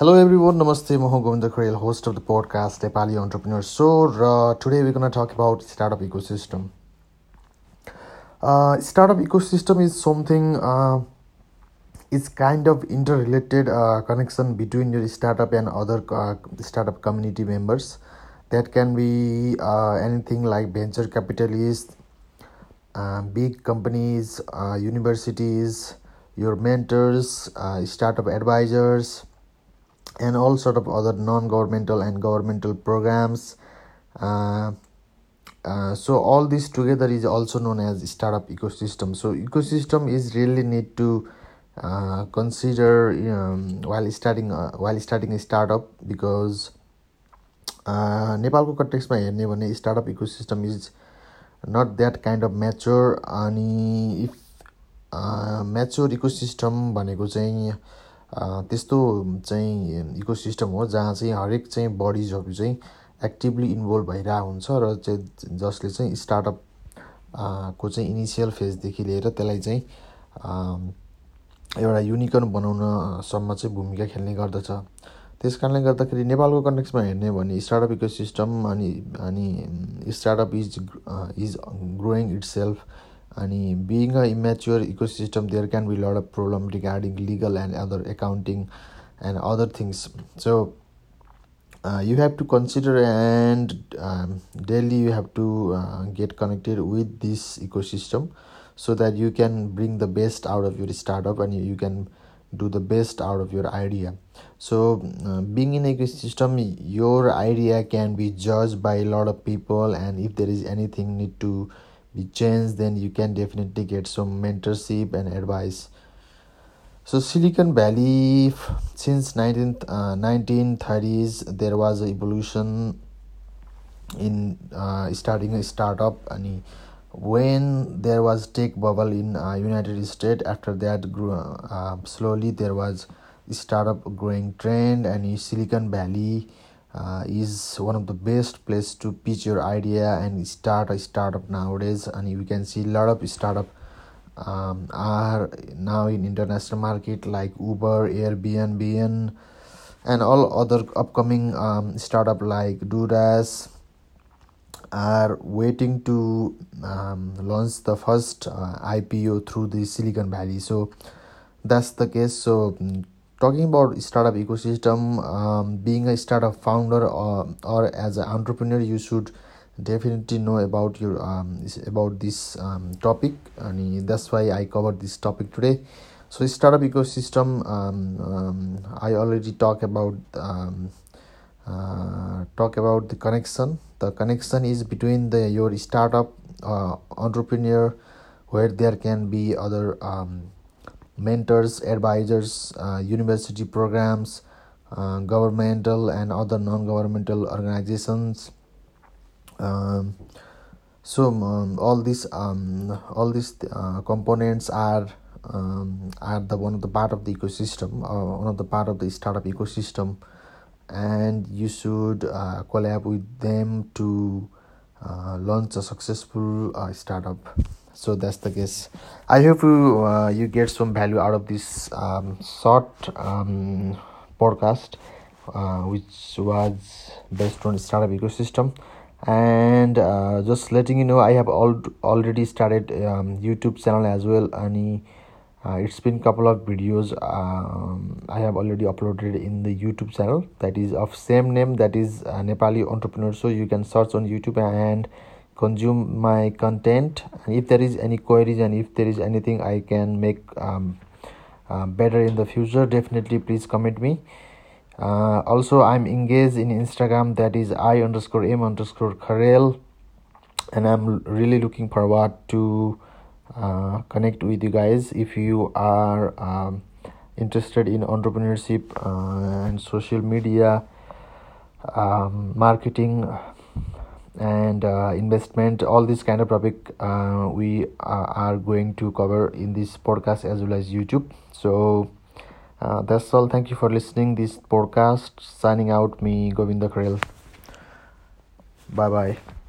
Hello everyone, Namaste, Moho Govinda Kharel, host of the podcast Nepali Entrepreneur Show. Uh, today we're going to talk about startup ecosystem. Uh, startup ecosystem is something uh, it's kind of interrelated uh, connection between your startup and other uh, startup community members. That can be uh, anything like venture capitalists, big companies, universities, your mentors, startup advisors and all sort of other non-governmental and governmental programs uh, uh, so all this together is also known as startup ecosystem so ecosystem is really need to uh, consider um, while starting uh, while starting a startup because नेपालको कन्टेक्समा हेर्ने भने startup ecosystem is not that kind of mature अनि if mature ecosystem भनेको चाहिँ त्यस्तो चाहिँ ecosystem हो जहाँ चाहिँ हरेक चाहिँ बडिजहरू चाहिँ एक्टिभली इन्भल्भ भइरहेको हुन्छ र चाहिँ जसले चाहिँ स्टार्टअप को चाहिँ इनिसियल फेजदेखि लिएर त्यसलाई चाहिँ एउटा युनिकन बनाउनसम्म चाहिँ भूमिका खेल्ने गर्दछ। त्यस कारणले गर्दाखेरि नेपालको कन्टेक्समा हेर्ने भने स्टार्टअप इको सिस्टम अनि अनि startup is is growing itself and being a immature ecosystem there can be a lot of problem regarding legal and other accounting and other things. So uh, you have to consider and um, daily you have to uh, get connected with this ecosystem so that you can bring the best out of your startup and you, can do the best out of your idea. So uh, being in ecosystem your idea can be judged by a lot of people and if there is anything need to be changed then you can definitely get some mentorship and advice. So silicon valley since 19 uh, 1930s there was a evolution in uh, starting a startup. And when there was tech bubble in uh, united states after that grew uh, slowly there was startup growing trend. And silicon valley uh, is one of the best place to pitch your idea and start a startup nowadays. And you can see a lot of startup um, are now in international market like uber airbnb and all other upcoming um, startup like DoorDash are waiting to um, launch the first uh, ipo through the silicon valley. So that's the case. So talking about startup ecosystem um, being a startup founder or, or as an entrepreneur you should definitely know about your um, about this um, topic. And that's why i covered this topic today. So startup ecosystem um, um, i already talk about um, uh, talk about the connection. The connection is between the your startup uh, entrepreneur where there can be other um, mentors, advisors, uh, university programs, uh, governmental and other non-governmental organizations. Um, so um, all these um, all these uh, components are um, are the one of the part of the ecosystem, uh, one of the part of the startup ecosystem, and you should uh, collab with them to uh, launch a successful uh, startup so that's the case i hope you uh, you get some value out of this um, short um, podcast uh, which was based on startup ecosystem. And uh, just letting you know i have al- already started um, youtube channel as well. And uh, it's been couple of videos um, i have already uploaded in the youtube channel. That is of same name that is uh, nepali entrepreneur. So you can search on youtube and consume my content and if there is any queries and if there is anything i can make um, uh, better in the future definitely please comment me. Uh, also i'm engaged in instagram that is i underscore m underscore kharel and i'm really looking forward to uh, connect with you guys if you are um, interested in entrepreneurship uh, and social media um, marketing and uh, investment all this kind of topic uh, we uh, are going to cover in this podcast as well as youtube. So uh, that's all. Thank you for listening this podcast. Signing out me govinda Kharel. bye bye